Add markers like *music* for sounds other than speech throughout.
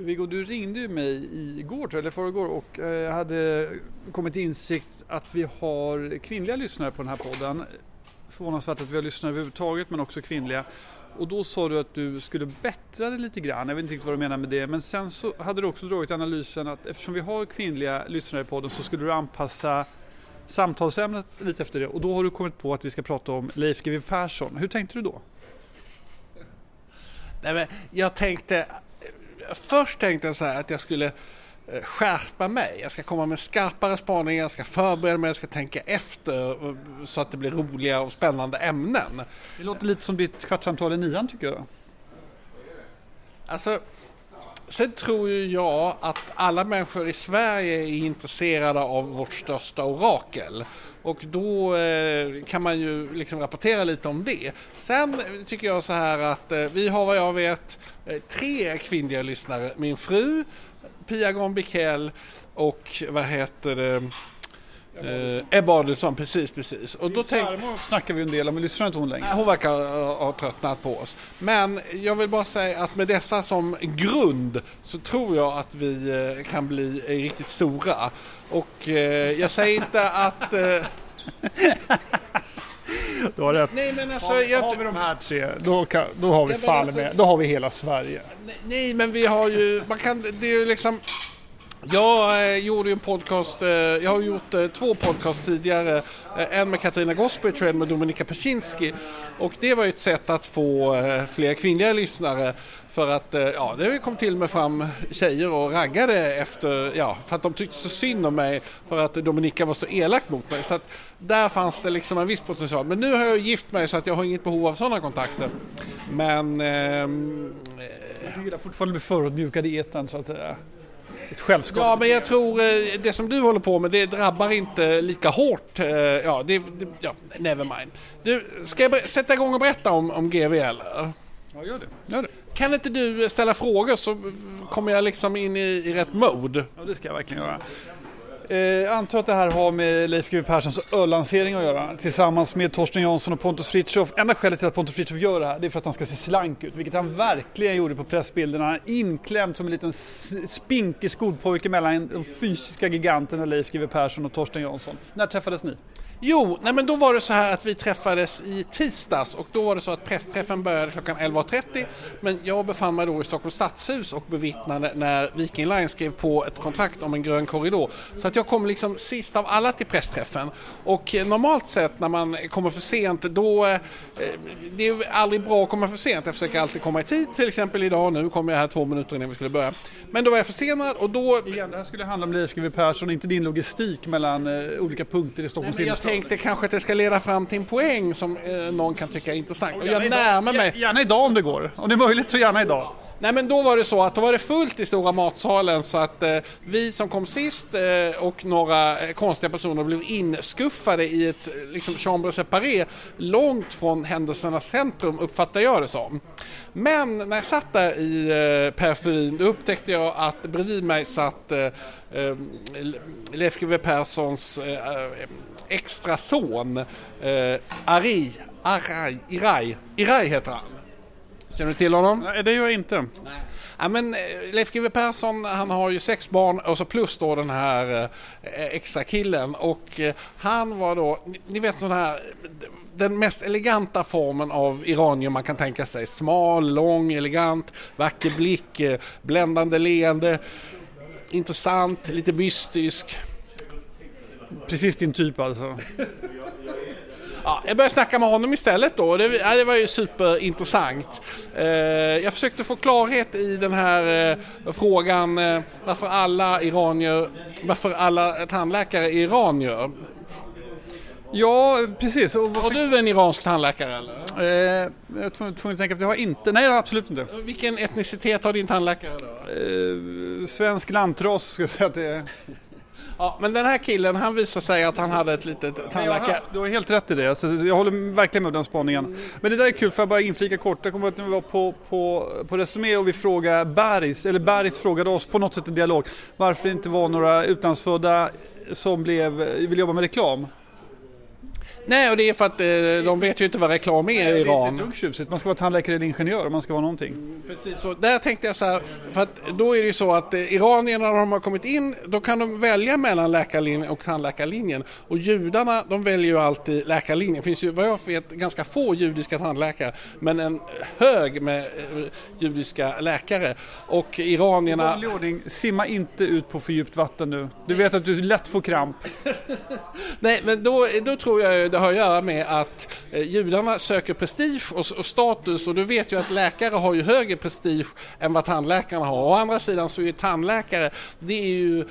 Viggo, du ringde ju mig igår eller förrgår och eh, hade kommit till insikt att vi har kvinnliga lyssnare på den här podden. Förvånansvärt att vi har lyssnare överhuvudtaget men också kvinnliga. Och då sa du att du skulle bättra det lite grann, jag vet inte riktigt vad du menar med det. Men sen så hade du också dragit analysen att eftersom vi har kvinnliga lyssnare i podden så skulle du anpassa samtalsämnet lite efter det. Och då har du kommit på att vi ska prata om Leif GW Persson. Hur tänkte du då? Nej, men jag tänkte, först tänkte jag så här att jag skulle eh, skärpa mig. Jag ska komma med skarpare spaningar, jag ska förbereda mig, jag ska tänka efter så att det blir roliga och spännande ämnen. Det låter lite som ditt kvartssamtal i nian tycker jag. Alltså, sen tror ju jag att alla människor i Sverige är intresserade av vårt största orakel. Och då eh, kan man ju liksom rapportera lite om det. Sen tycker jag så här att eh, vi har vad jag vet eh, tre kvinnliga lyssnare. Min fru, Pia Gon och vad heter det? Eh, Ebba Adelsson, precis precis. Och då tänk... snackar vi en del om, men lyssnar inte hon längre? hon verkar ha, ha tröttnat på oss. Men jag vill bara säga att med dessa som grund så tror jag att vi eh, kan bli riktigt stora. Och eh, jag säger inte att... Eh... *laughs* Du har rätt. Nej, men alltså, har, jag... har vi de här tre, då, kan, då har vi fall alltså... med. Då har vi hela Sverige. Nej, men vi har ju... Man kan, det är ju liksom... Jag eh, gjorde ju en podcast, eh, jag har gjort eh, två podcast tidigare. Eh, en med Katarina Gospic och en med Dominika Peczynski. Och det var ju ett sätt att få eh, fler kvinnliga lyssnare. För att, eh, ja, det kom till med fram tjejer och raggade efter, ja, för att de tyckte så synd om mig för att Dominika var så elak mot mig. Så att där fanns det liksom en viss potential. Men nu har jag gift mig så att jag har inget behov av sådana kontakter. Men... Eh, du gillar fortfarande att bli förödmjukad i etern så att säga ett självskap. Ja, men jag tror eh, det som du håller på med det drabbar inte lika hårt. Eh, ja, det, det ja, never mind. Du, ska jag sätta igång och berätta om, om GV eller? Ja, gör det. gör det. Kan inte du ställa frågor så kommer jag liksom in i, i rätt mode? Ja, det ska jag verkligen göra. Eh, jag antar att det här har med Leif GW Perssons öllansering att göra tillsammans med Torsten Jansson och Pontus Fritiof. Enda skälet till att Pontus Fritiof gör det här det är för att han ska se slank ut, vilket han verkligen gjorde på pressbilderna. Inklämd som en liten spinkig skolpojke mellan de fysiska giganterna Leif GW Persson och Torsten Jansson. När träffades ni? Jo, nej men då var det så här att vi träffades i tisdags och då var det så att pressträffen började klockan 11.30 men jag befann mig då i Stockholms stadshus och bevittnade när Viking Line skrev på ett kontrakt om en grön korridor. Så att jag kom liksom sist av alla till pressträffen och normalt sett när man kommer för sent då, eh, det är aldrig bra att komma för sent, jag försöker alltid komma i tid, till exempel idag, nu kom jag här två minuter innan vi skulle börja. Men då var jag försenad och då... Igen, det här skulle handla om Leif GW Persson, inte din logistik mellan eh, olika punkter i Stockholms innerstad tänkte kanske att det ska leda fram till en poäng som eh, någon kan tycka är intressant. Och jag närmar mig... Gärna idag om det går. Om det är möjligt så gärna idag. Nej men då var det så att då var det fullt i stora matsalen så att eh, vi som kom sist eh, och några eh, konstiga personer blev inskuffade i ett eh, liksom chambre separé långt från händelsernas centrum uppfattar jag det som. Men när jag satt där i eh, periferin då upptäckte jag att bredvid mig satt eh, eh Leif GW Perssons extra son eh, Ari, Arai, Irai, Irai heter han. Känner du till honom? Nej, det gör jag inte. Nej. Ja, men eh, Leif GW Persson han har ju sex barn och så plus då den här eh, extra killen och eh, han var då, ni, vet sån här den mest eleganta formen av iranier man kan tänka sig. Smal, lång, elegant, vacker blick, bländande leende, intressant, lite mystisk. Precis din typ alltså. Ja, jag började snacka med honom istället då. Det, ja, det var ju superintressant. Eh, jag försökte få klarhet i den här eh, frågan eh, varför alla iranier, varför alla tandläkare är iranier. Ja, precis. Och Har du en iransk tandläkare eller? Eh, jag är tvungen att tänka, för det har jag inte. Nej, det har jag absolut inte. Vilken etnicitet har din tandläkare då? Eh, svensk lantras, ska jag säga att det är. Ja, men den här killen han visar sig att han hade ett litet tandläkare... Du har helt rätt i det, alltså, jag håller verkligen med den spaningen. Men det där är kul, för jag bara inflika kort. Jag kommer att när vi var på, på, på Resumé och vi frågade Bergs, eller Bergs frågade oss på något sätt i dialog varför det inte var några utlandsfödda som blev, vill jobba med reklam. Nej, och det är för att eh, de vet ju inte vad reklam är i Det är inte Iran. tjusigt. Man ska vara tandläkare eller ingenjör om man ska vara någonting. Precis, så där tänkte jag så här, för att då är det ju så att eh, iranierna när de har kommit in, då kan de välja mellan läkarlinjen och tandläkarlinjen. Och judarna, de väljer ju alltid läkarlinjen. Det finns ju vad jag vet ganska få judiska tandläkare, men en hög med eh, judiska läkare. Och iranierna... Ordning, simma inte ut på för djupt vatten nu. Du vet att du lätt får kramp. *laughs* Nej, men då, då tror jag det har att göra med att eh, judarna söker prestige och, och status och du vet ju att läkare har ju högre prestige än vad tandläkarna har. Å andra sidan så är ju tandläkare, det är ju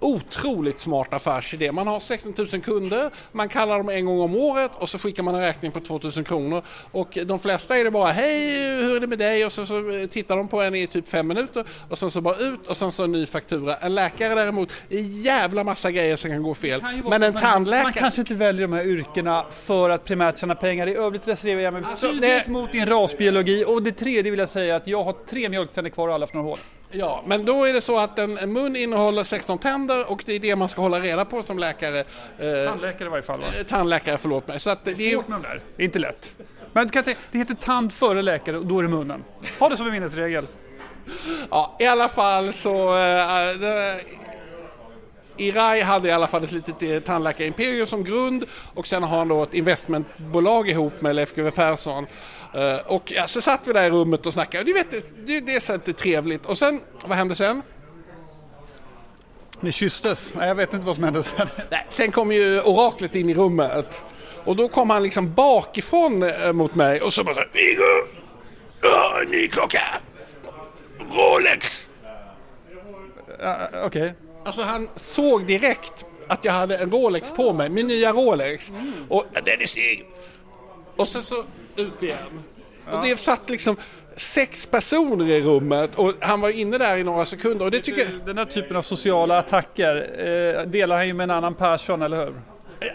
otroligt smart affärsidé. Man har 16 000 kunder, man kallar dem en gång om året och så skickar man en räkning på 2000 kronor. Och de flesta är det bara hej, hur är det med dig? Och så, så tittar de på en i typ fem minuter och sen så bara ut och sen så en ny faktura. En läkare däremot, är jävla massa grejer som kan gå fel. kan Men en man- tandläkare... Man kanske inte väljer de här yrkena för att primärt tjäna pengar. I övrigt reserverar jag mig Alltså, tydligt det- mot din rasbiologi. Och det tredje vill jag säga att jag har tre mjölktänder kvar och alla från några hål. Ja, men då är det så att en, en mun innehåller 16 tänder och det är det man ska hålla reda på som läkare. Eh, Tandläkare i varje fall va? tandläkare, förlåt mig. Så att det är ju... Svårt med de där. Det är inte lätt. Men kan jag tänka- det heter tand före läkare och då är det munnen. Ha det som en minnesregel. Ja, i alla fall så... Uh, det, Irai hade i alla fall ett litet eh, tandläkarimperium som grund och sen har han då ett investmentbolag ihop med Leif GW Persson. Eh, och ja, så satt vi där i rummet och snackade. Du vet, det, det, det är så det är trevligt. Och sen, vad hände sen? Ni kysstes. Nej, jag vet inte vad som hände sen. Nej, sen kom ju oraklet in i rummet. Och då kom han liksom bakifrån eh, mot mig och så bara så här, Viggo! Jag har en ny klocka! Rolex! Ja, Okej. Alltså han såg direkt att jag hade en Rolex på mig, min nya Rolex. Och "Ja, den är snygg! Och sen så ut igen. Och det satt liksom sex personer i rummet och han var inne där i några sekunder och det tycker. Den här typen av sociala attacker eh, delar han ju med en annan person, eller hur?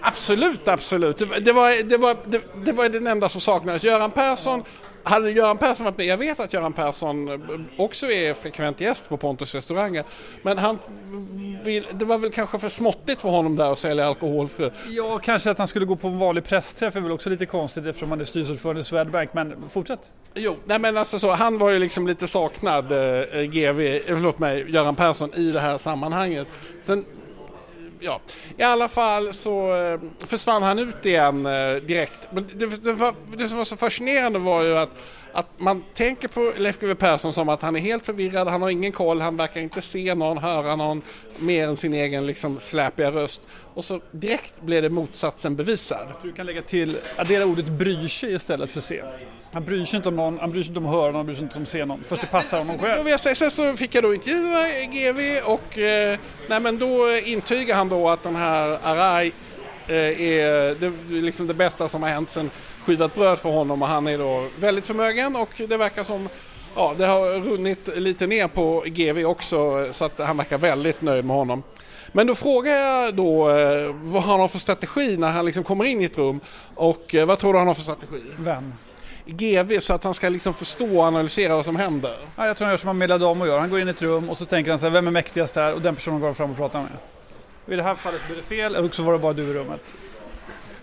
Absolut, absolut. Det, var- det, var, det, var, det, det var den enda som saknades. Göran Persson, hade Göran Persson varit med, jag vet att Göran Persson också är frekvent gäst på Pontus restauranger, men han vill, det var väl kanske för småttigt för honom där att sälja alkoholfri. Ja, kanske att han skulle gå på en vanlig pressträff är väl också lite konstigt eftersom han är styrelseordförande i Swedbank, men fortsätt. Jo, nej men alltså så, han var ju liksom lite saknad, eh, GV, eh, förlåt mig, Göran Persson i det här sammanhanget. Sen, ja, i alla fall så eh, försvann han ut igen eh, direkt. Men det, det, var, det som var så fascinerande var ju att, att man tänker på Leif GW Persson som att han är helt förvirrad, han har ingen koll, han verkar inte se någon, höra någon mer än sin egen liksom släpiga röst. Och så direkt blev det motsatsen bevisad. Du kan lägga till, addera ordet bryr sig istället för se. Han bryr sig inte om någon, han bryr sig inte om att höra någon, han bryr sig inte om att se någon. Först det passar honom Då själv. sen så fick jag då intervjua GV och eh, nej, men då intygar han då att den här Arai eh, är det, liksom det bästa som har hänt sen skivat bröd för honom och han är då väldigt förmögen och det verkar som Ja, det har runnit lite ner på GV också så att han verkar väldigt nöjd med honom. Men då frågar jag då eh, vad han har för strategi när han liksom kommer in i ett rum och eh, vad tror du han har för strategi? Vem? GV så att han ska liksom förstå och analysera vad som händer. Ja, jag tror han gör som han Meladam och gör. Han går in i ett rum och så tänker han så här, vem är mäktigast här? Och den personen går han fram och pratar med. Och I det här fallet blev det fel, och så var det bara du i rummet.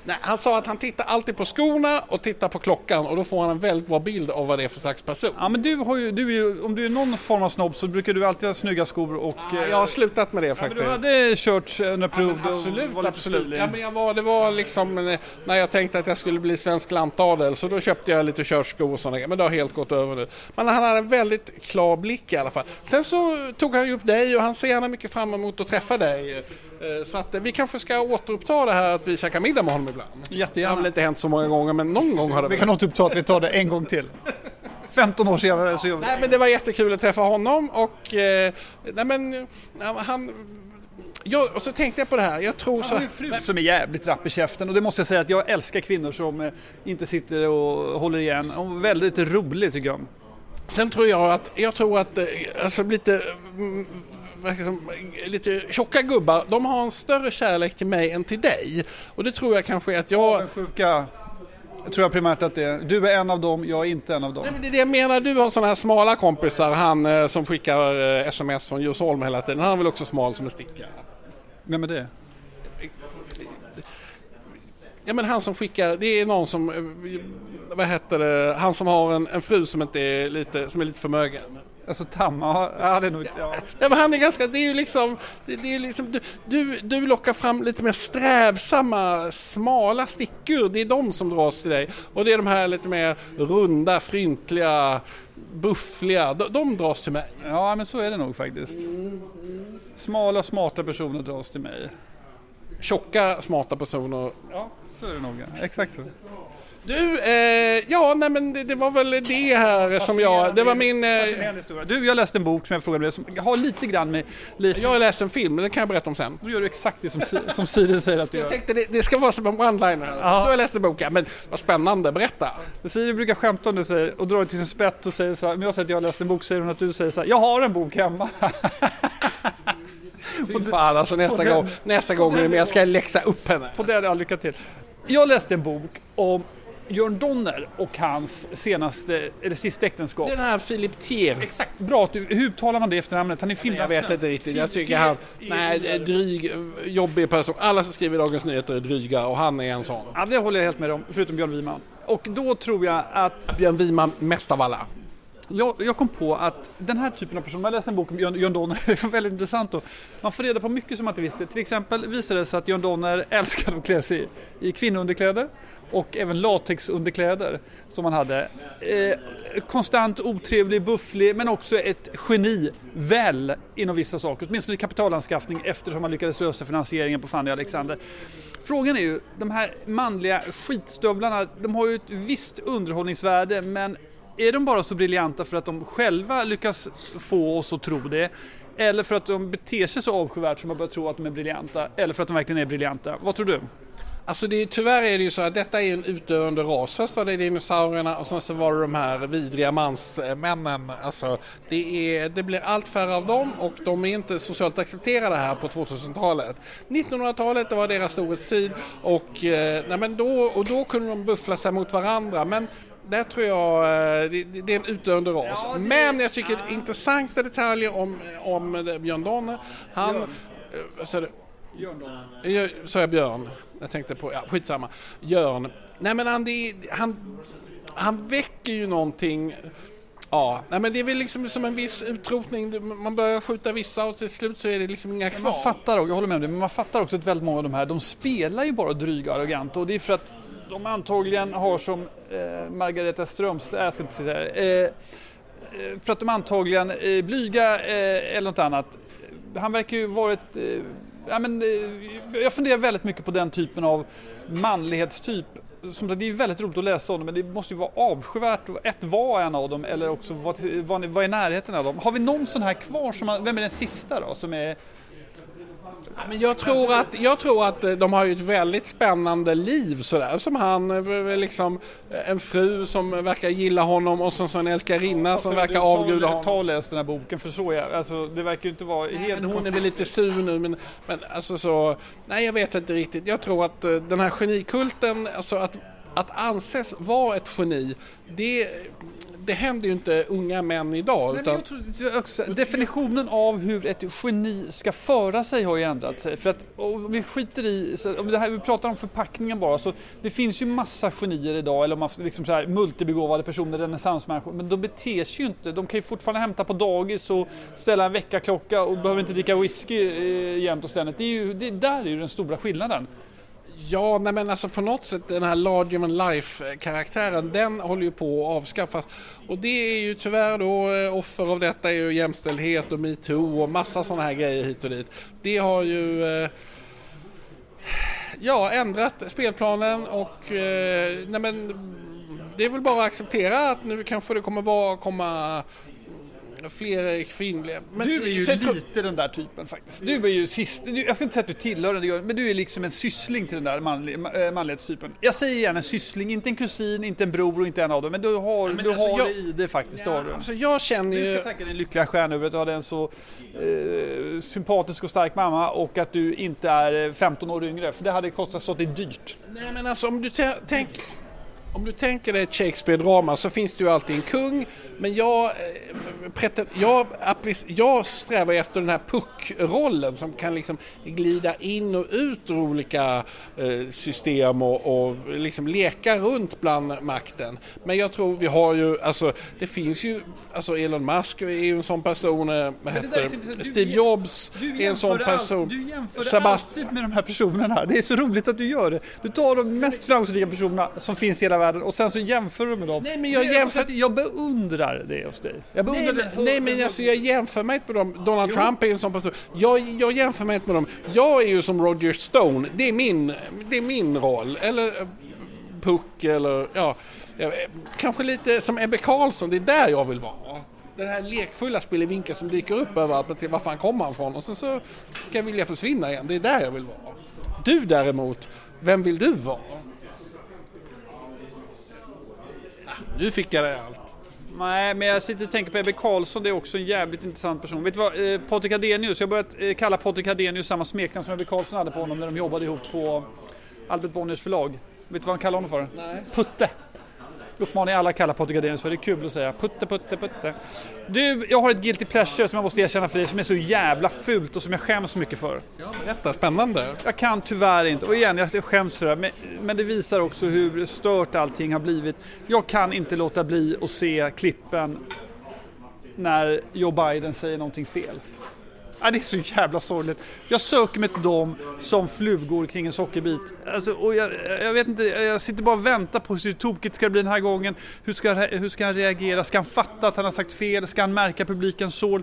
Nej, han sa att han tittar alltid på skorna och tittar på klockan och då får han en väldigt bra bild av vad det är för slags person. Ja, men du har ju, du ju, om du är någon form av snobb så brukar du alltid ha snygga skor och... eh, Jag har slutat med det ja, men faktiskt. du hade kört under en period och Absolut, lite absolut. stilig. Ja, men jag var, det var liksom eh, när jag tänkte att jag skulle bli svensk lantadel så då köpte jag lite körskor och sådana grejer. Men det har helt gått över nu. Men han hade en väldigt klar blick i alla fall. Sen så tog han ju upp dig och han ser gärna mycket fram emot att träffa dig. Eh, Så att eh, vi kanske ska återuppta det här att vi käkar middag med honom ibland. Det har Jättegärna. väl inte hänt så många gånger men någon gång har det Vi väl. kan återuppta att vi tar det en gång till. 15 år senare så gör vi Nej det. men det var jättekul att träffa honom och eh, nej men han jag, och så tänkte jag på det här, jag tror Han så... har ju en fru som är jävligt rapp i käften och det måste jag säga att jag älskar kvinnor som inte sitter och håller igen. Hon är väldigt rolig tycker jag. Sen tror jag att, jag tror att alltså lite, säga, lite tjocka gubbar, de har en större kärlek till mig än till dig. Och det tror jag kanske är att jag... Sjuka, jag tror jag primärt att det är. Du är en av dem, jag är inte en av dem. Nej, men det är det jag menar, du har sådana här smala kompisar, han eh, som skickar eh, sms från Djursholm hela tiden, han är väl också smal som en sticka? Vem är det? Ja men han som skickar, det är någon som, eh, vad heter det, han som har en, en fru som inte är lite, som är lite förmögen. Alltså Tamma, ja det är nog... Ja. Ja, men han är ganska, det är ju liksom, det, det är liksom du, du, du lockar fram lite mer strävsamma, smala stickor. Det är de som dras till dig. Och det är de här lite mer runda, fryntliga, buffliga, de, de dras till mig. ja, men så är det nog faktiskt. Smala, smarta personer dras till mig. Tjocka, smarta personer. Ja, så är det nog. ja. Exakt så. Du, eh, ja nej men det, det var väl det här som jag, det var min, eh. Du, jag läste en bok som jag frågade dig som har lite grann med Leif... jag har läst en film, men den kan jag berätta om sen. Då gör du exakt det som, som Siri säger att du Jag gör. tänkte det, det ska vara som en one-liner. Ja. Då har jag läst en bok, ja, men vad spännande, berätta. Siri brukar skämta om det säger, och dra det till sin spett och säger så här, om jag säger att jag har läst en bok säger hon att du säger så här, jag har en bok hemma. *laughs* Fy fan alltså nästa den- gång, nästa gång är det mer, jag ska läxa upp henne. På det hade jag lycka till. Jag läste en bok om Jörn Donner och hans senaste, eller sista äktenskap. Den här Philip Thier. Exakt, bra att du, hur talar man det efternamnet? Han är Jag finlandssvensk. vet inte riktigt, jag tycker han, nej, dryg, jobbig person. Alla som skriver Dagens Nyheter är dryga och han är en sån. Ja, det håller jag helt med om, förutom Björn Wiman. Och då tror jag att Björn Wiman mest av alla jag, jag kom på att den här typen av personer, Jag läste en bok om Jörn, John Donner, *laughs* det var väldigt intressant då. Man får reda på mycket som man inte visste. Till exempel visade det sig att Jörn Donner *laughs* älskade att klä sig i kvinnounderkläder och även latexunderkläder som han hade. Eh, konstant otrevlig, bufflig men också ett geni, väl inom vissa saker, åtminstone i kapitalanskaffning eftersom han lyckades lösa finansieringen på Fanny och Alexander. Frågan är ju, de här manliga skitstövlarna, de har ju ett visst underhållningsvärde men är de bara så briljanta för att de själva lyckas få oss att tro det? Eller för att de beter sig så avskyvärt som man börjar tro att de är briljanta? Eller för att de verkligen är briljanta? Vad tror du? Alltså det är, tyvärr är det ju så att detta är en utdöende ras. Först var det dinosaurierna och sen så var det de här vidriga mansmännen. Alltså det, är, det blir allt färre av dem och de är inte socialt accepterade här på 2000-talet. 1900-talet det var deras storhetstid och, eh, nej men då, och då kunde de buffla sig mot varandra. Men där tror jag eh, det, det är en utdöende ras. Ja, det- Men jag tycker intressanta detaljer om, om Björn Donner. Han... eh, vad sa? Jag, Björn? Jag tänkte på, ja skitsamma. Jörn. Nej men han, det, han, han väcker ju någonting. Ja, nej men det är väl liksom som en viss utrotning. Man börjar skjuta vissa och till slut så är det liksom inga Man kvar. fattar, och jag håller med om det, men man fattar också att väldigt många av de här, de spelar ju bara dryga och arroganta och det är för att de antagligen har som eh, Margareta Strömstedt, äh, jag ska inte säga det, här, eh, eh, för att de antagligen är blyga eh, eller något annat. Han verkar ju varit, eh, ja men eh, jag funderar väldigt mycket på den typen av manlighetstyp. Som sagt, det är väldigt roligt att läsa om dem men det måste ju vara avskyvärt att ett vara en av dem eller också vara i närheten av dem. Har vi någon sån här kvar? Som man, vem är den sista då? Som är men jag, tror att, jag tror att eh, de har ju ett väldigt spännande liv sådär. Som han, eh, liksom eh, en fru som verkar gilla honom och så, så en älskarinna som verkar avguda honom. Ta och läs den här boken för så är alltså, det verkar ju inte vara helt... Men hon är väl lite sur nu men, men alltså så, nej jag vet inte riktigt. Jag tror att den här genikulten, alltså att, att anses vara ett geni, det, det händer ju inte unga män idag. Nej, Utan, också, definitionen av hur ett geni ska föra sig har ju ändrat sig. För att om vi skiter i, så om det här, vi pratar om förpackningen bara, så det finns ju massa genier idag, eller om man liksom så här, multibegåvade personer, renässansmänniskor, men de beter sig ju inte. De kan ju fortfarande hämta på dagis och ställa en väckarklocka och behöver inte dricka whisky eh, jämt och ständigt. Det är ju, det, där är ju den stora skillnaden ja, nej men alltså på något sätt den här larger than life karaktären, den håller ju på att avskaffas. Och det är ju tyvärr då eh, offer av detta är ju jämställdhet och metoo och massa sådana här grejer hit och dit. Det har ju eh, ja, ändrat spelplanen och eh, nej men, det är väl bara att acceptera att nu kanske det kommer vara, komma fler kvinnliga. Men du är ju lite den där typen faktiskt. Du är ju sist, du, jag ska inte säga att du tillhör den, det men du är liksom en syssling till den där manlig, ma- äh, manlighetstypen. Jag säger igen en syssling, inte en kusin, inte en bror och inte en av dem. Men du har, men du alltså, har jag- det i det faktiskt. det har du. Alltså jag känner Du ju... ska tacka din lyckliga stjärna över att du hade en så eh, sympatisk och stark mamma och att du inte är eh, 15 år yngre. För det hade kostat stått dig dyrt. Nej men alltså om du tä- tänk, om du tänker dig ett Shakespeare-drama så finns det ju alltid en kung. Men jag, eh, jag, jag strävar efter den här puckrollen som kan liksom glida in och ut ur olika eh, system och, och liksom leka runt bland makten. Men jag tror vi har ju, alltså det finns ju, alltså Elon Musk är ju en sån person, eh, heter, Steve Jobs är en sån person. All, du jämför Sebast alltid med de här personerna. Det är så roligt att du gör det. Du tar de mest framgångsrika personerna som finns i hela världen och sen så jämför du med dem. Nej, men jag, jämför... jag beundrar det hos dig. Jag beundrar nej, men, nej, men alltså, jag jämför mig inte med dem. Donald jo. Trump är en sån person. Jag, jag jämför mig inte med dem. Jag är ju som Roger Stone. Det är min, det är min roll. Eller eh, Puck eller ja, kanske lite som Ebbe Karlsson. Det är där jag vill vara den här lekfulla spelevinkeln som dyker upp överallt, men var fan kommer han ifrån? Och sen så ska jag vilja försvinna igen, det är där jag vill vara. Du däremot, vem vill du vara? nu fick jag det allt. Nej, men jag sitter och tänker på Ebbe Karlsson, det är också en jävligt intressant person. Vet du vad, eh, Patrik Adenius, jag har börjat eh, kalla Patrik Adenius samma smeknamn som Ebbe Karlsson hade på honom när de jobbade ihop på Albert Bonniers förlag. Vet du vad han kallar honom för? Nej. Putte! Uppmanar jag alla kalla Patrik för. Det är kul att säga. Putte, putte, putte. Du, jag har ett guilty pleasure som jag måste erkänna för dig som är så jävla fult och som jag skäms mycket för. Ja, berätta. Spännande. Jag kan tyvärr inte. Och igen, jag skäms för det. Men, men det visar också hur stört allting har blivit. Jag kan inte låta bli att se klippen när Joe Biden säger någonting fel. Ja, det är så jävla sorgligt. Jag söker mig till dem som flugor kring en sockerbit. Alltså, och jag, jag, vet inte, jag sitter bara och väntar på hur tokigt ska det bli den här gången. Hur ska, hur ska han reagera? Ska han fatta att han har sagt fel? Ska han märka publikens sorl?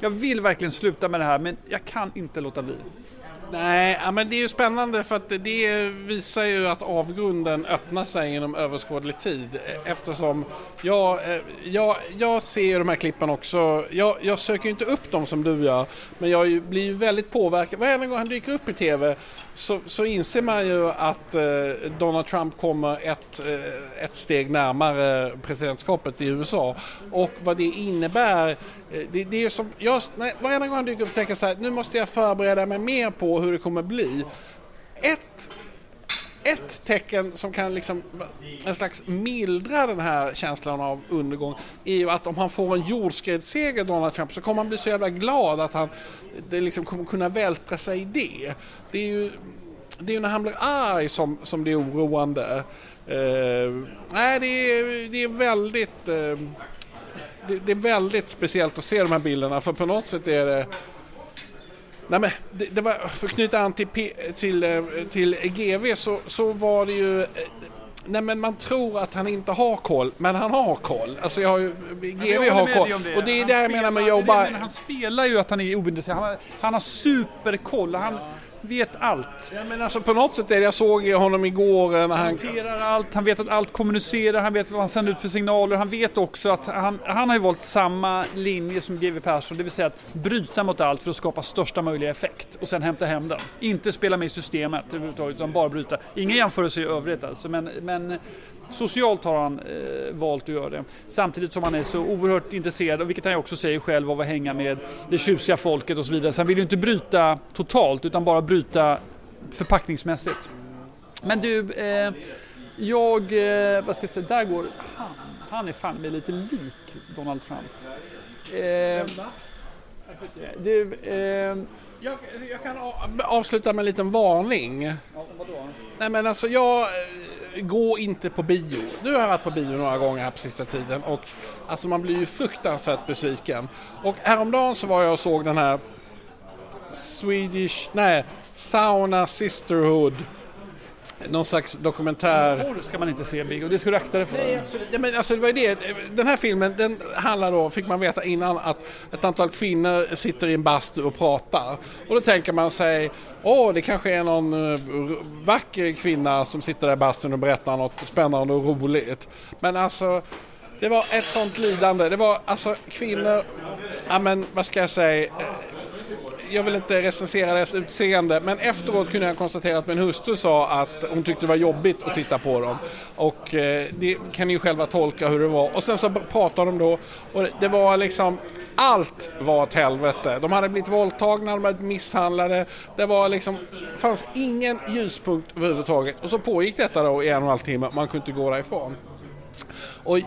Jag vill verkligen sluta med det här men jag kan inte låta bli. Nej, men det är ju spännande för att det visar ju att avgrunden öppnar sig inom överskådlig tid eh, eftersom jag, eh, jag, jag ser de här klippen också. Jag, jag söker inte upp dem som du gör men jag blir ju väldigt påverkad. Varje gång han dyker upp i TV så, så inser man ju att eh, Donald Trump kommer ett, ett steg närmare presidentskapet i USA och vad det innebär. Eh, det, det är som, jag, nej, varenda gång han dyker upp tänker jag så här, nu måste jag förbereda mig mer på hur det kommer bli. Ett, ett tecken som kan liksom en slags mildra den här känslan av undergång är ju att om han får en jordskredsseger Donald Trump så kommer han bli så jävla glad att han det liksom kommer kunna vältra sig i det. Det är ju, det är ju när han blir arg som, som det är oroande. Uh, nej, det är, det är väldigt uh, det, det, är väldigt speciellt att se de här bilderna för på något sätt är det Nej men det, det var, för att knyta an till, till, eh, till GV så, så var det ju eh, Nej men man tror att han inte har koll, men han har koll. Alltså jag har ju, GV har koll. Det. Och det är det jag menar med Joe Biden. Han spelar ju att han är ointresserad. Han, han har superkoll. Han, vet allt. Ja, men alltså på något sätt är det, jag såg honom igår när han... Han noterar allt, han vet att allt kommunicerar, han vet vad han sänder ut för signaler. Han vet också att han, han har ju valt samma linje som GW Persson, det vill säga att bryta mot allt för att skapa största möjliga effekt och sen hämta hem den. Inte spela med i systemet överhuvudtaget, utan bara bryta. Inga jämförelser i övrigt alltså, men, men Socialt har han eh, valt att göra det. Samtidigt som han är så oerhört intresserad, vilket han också säger själv, av att hänga med det tjusiga folket och så vidare. Så han vill ju inte bryta totalt utan bara bryta förpackningsmässigt. Men du, eh, jag, eh, vad ska jag säga, där går han. Han är fan med lite lik Donald Trump. Eh, du, eh, jag, jag, kan avsluta med en liten varning. Ja? Nej men alltså jag gå inte på bio. Nu har jag varit på bio några gånger här på sista tiden och alltså man blir ju fruktansvärt besviken. Och häromdagen så var jag och såg den här Swedish, nej, Sauna Sisterhood någon slags dokumentär. Porr ska man inte se Big och det ska du akta dig för. Nej. Ja, men alltså, det var det. Den här filmen den handlar då, fick man veta innan, att ett antal kvinnor sitter i en bastu och pratar. Och då tänker man sig, åh det kanske är någon uh, vacker kvinna som sitter där i bastun och berättar något spännande och roligt. Men alltså, det var ett sånt lidande. Det var alltså kvinnor, ja men vad ska jag säga, jag vill inte recensera deras utseende, men efteråt kunde jag konstatera att min hustru sa att hon tyckte det var jobbigt att titta på dem. Och eh, det kan ni ju själva tolka hur det var. Och sen så pratade de då och det var liksom allt var ett helvete. De hade blivit våldtagna, de hade blivit misshandlade. Det var liksom, fanns ingen ljuspunkt överhuvudtaget. Och så pågick detta då i en och en halv timme, man kunde inte gå därifrån. Och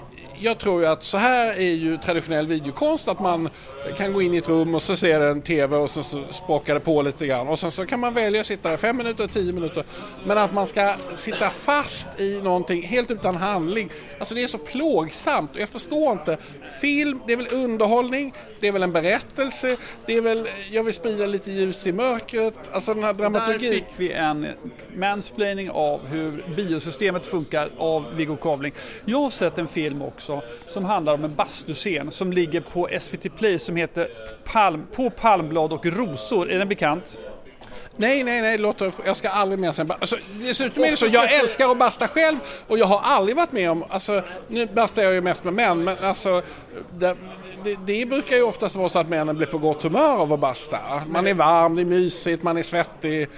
jag tror ju att så här är ju traditionell videokonst att man kan gå in i ett rum och så ser en TV och så, så språkar det på lite grann och sen så kan man välja att sitta där fem minuter, tio minuter. Men att man ska sitta fast i någonting helt utan handling, alltså det är så plågsamt och jag förstår inte. Film, det är väl underhållning, det är väl en berättelse, det är väl, jag vill sprida lite ljus i mörkret, alltså den här dramaturgin. Där fick vi en mansplaining av hur biosystemet funkar av Viggo Kavling. Jag har sett en film också som handlar om en bastuscen som ligger på SVT Play som heter Palm, På palmblad och rosor. Är den bekant? Nej, nej, nej, låt jag ska aldrig mer sen. Alltså, dessutom är det så, jag älskar att basta själv och jag har aldrig varit med om, alltså nu bastar jag ju mest med män, men alltså det, det, det brukar ju oftast vara så att männen blir på gott humör av att basta. Man är varm, det är mysigt, man är svettig.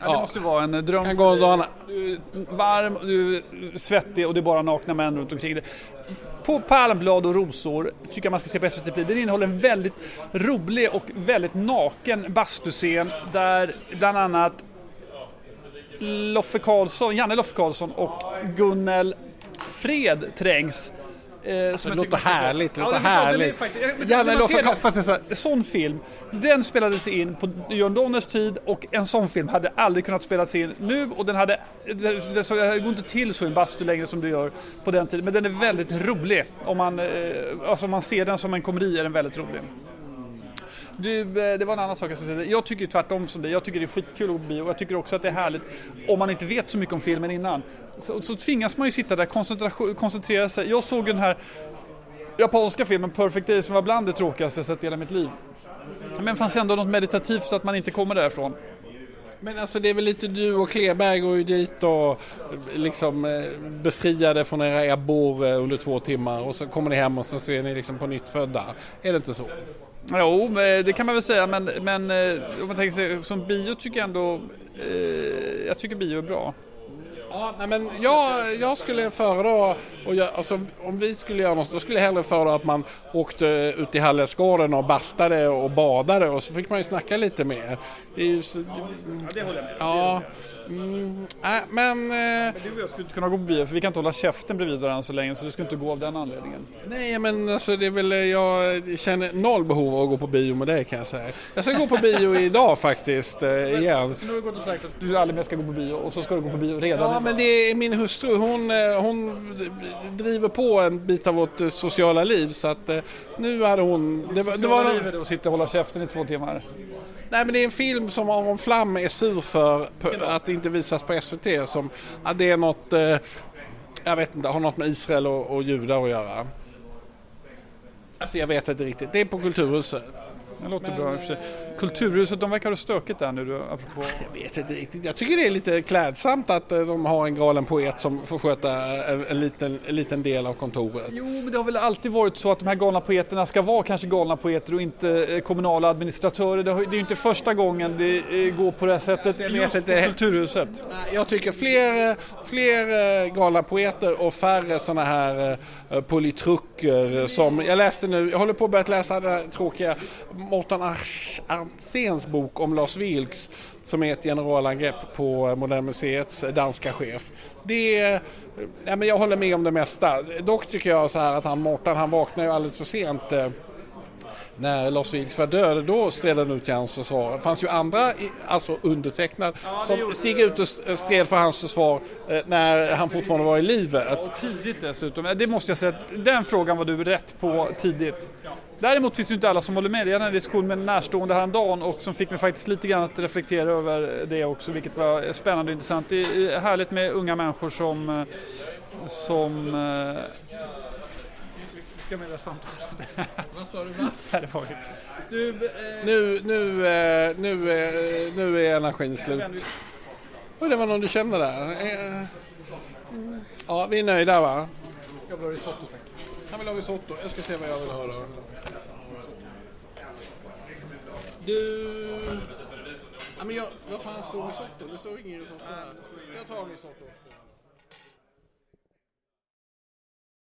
Ja, det måste vara en dröm. Kan gå du är varm, du svettig och det är bara nakna män runt omkring dig. På Palmblad och rosor tycker jag man ska se på SVT Play. Den innehåller en väldigt rolig och väldigt naken bastuscen där bland annat Loffe Karlsson, Janne Loffe Karlsson och Gunnel Fred trängs Eh, som det låter härligt, det låter ja, härligt. Loffe En sån film, den spelades in på Jörn Donners tid och en sån film hade aldrig kunnat spelas in nu och den hade, det, det, det går inte till så i en bastu längre som det gör på den tiden. Men den är väldigt rolig. Om man, eh, alltså om man ser den som en komedi är den väldigt rolig. Du, eh, det var en annan sak jag skulle säga. Jag tycker tvärtom som dig. Jag tycker det är skitkul att gå på bio. Jag tycker också att det är härligt om man inte vet så mycket om filmen innan. Så, så tvingas man ju sitta där och koncentrera sig. Jag såg den här japanska filmen Perfect Day som var bland det tråkigaste jag sett i hela mitt liv. Men det fanns ändå något meditativt att man inte kommer därifrån. Men alltså det är väl lite du och Kleberg går ju dit och eh, liksom eh, befriade från era ebbor under två timmar och så kommer ni hem och så är ni liksom på nytt födda. Är det inte så? Jo, det kan man väl säga men, men eh, om man tänker sig som bio tycker jag ändå, eh, jag tycker bio är bra. Ja, nej, men jag, jag skulle föredra, och jag, alltså, om vi skulle göra något, då skulle jag hellre föredra att man åkte ut i Hallesgården och bastade och badade och så fick man ju snacka lite mer. Det är ju så, ja, det håller jag med. Ja. Mm, äh, men... Eh, du och jag skulle inte kunna gå på bio för vi kan inte hålla käften bredvid varandra så länge så du skulle inte gå av den anledningen. Nej men alltså det är väl, jag känner noll behov av att gå på bio med dig kan jag säga. Jag ska gå på bio idag faktiskt eh, igen. Så nu har du gått och sagt att du aldrig mer ska gå på bio och så ska du gå på bio redan Ja men det är min hustru, hon, eh, hon driver på en bit av vårt eh, sociala liv så att eh, nu hade hon... Det, det var... livet att sitta och hålla käften i två timmar? Nej men det är en film som Aron Flam är sur för att det inte visas på SVT. Som, att det är något, eh, jag vet inte, har något med Israel och, och judar att göra. Alltså jag vet inte riktigt. Det är på Kulturhuset. Det låter men, bra i och för sig. Kulturhuset, de verkar ha stökigt där nu apropå... Jag vet inte riktigt. Jag tycker det är lite klädsamt att eh, de har en galen poet som får sköta en, en, liten, en liten del av kontoret. Jo, men det har väl alltid varit så att de här galna poeterna ska vara kanske galna poeter och inte eh, kommunala administratörer. Det, är ju inte första gången det eh, går på det här sättet jag just inte. på Kulturhuset. Jag tycker fler, fler galna poeter och färre sådana här politrucker som... Jag läste nu, jag håller på att börja läsa det här tråkiga Mårten Franzéns bok om Lars Vilks som är ett generalangrepp på Moderna Museets danska chef. Det ja, men jag håller med om det mesta. Dock tycker jag så här att han Mårten han vaknar ju alldeles för sent eh, när Lars Vilks var död, då stred han ut till hans försvar. Det fanns ju andra, alltså undertecknad, ja, som steg ut och stred för hans försvar eh, när han fortfarande var i livet. Och tidigt dessutom. Det måste jag säga, den frågan var du rätt på tidigt. Däremot finns det inte alla som håller med. Jag hade en diskussion med en närstående häromdagen och som fick mig faktiskt lite grann att reflektera över det också, vilket var spännande och intressant. Det är härligt med unga människor som, eh, som eh, ska med det samtalet. Vad sa du? Nej, det du, eh... Nu, nu, nu, nu är energin slut. Och det var någon du kände där. Ja, vi är nöjda va? Jag vill ha risotto tack. Han vill ha risotto. Jag ska se vad jag vill ha då. Du... Ja, men jag, vad fan står risotto? Det står ingen risotto här. Jag tar risotto också.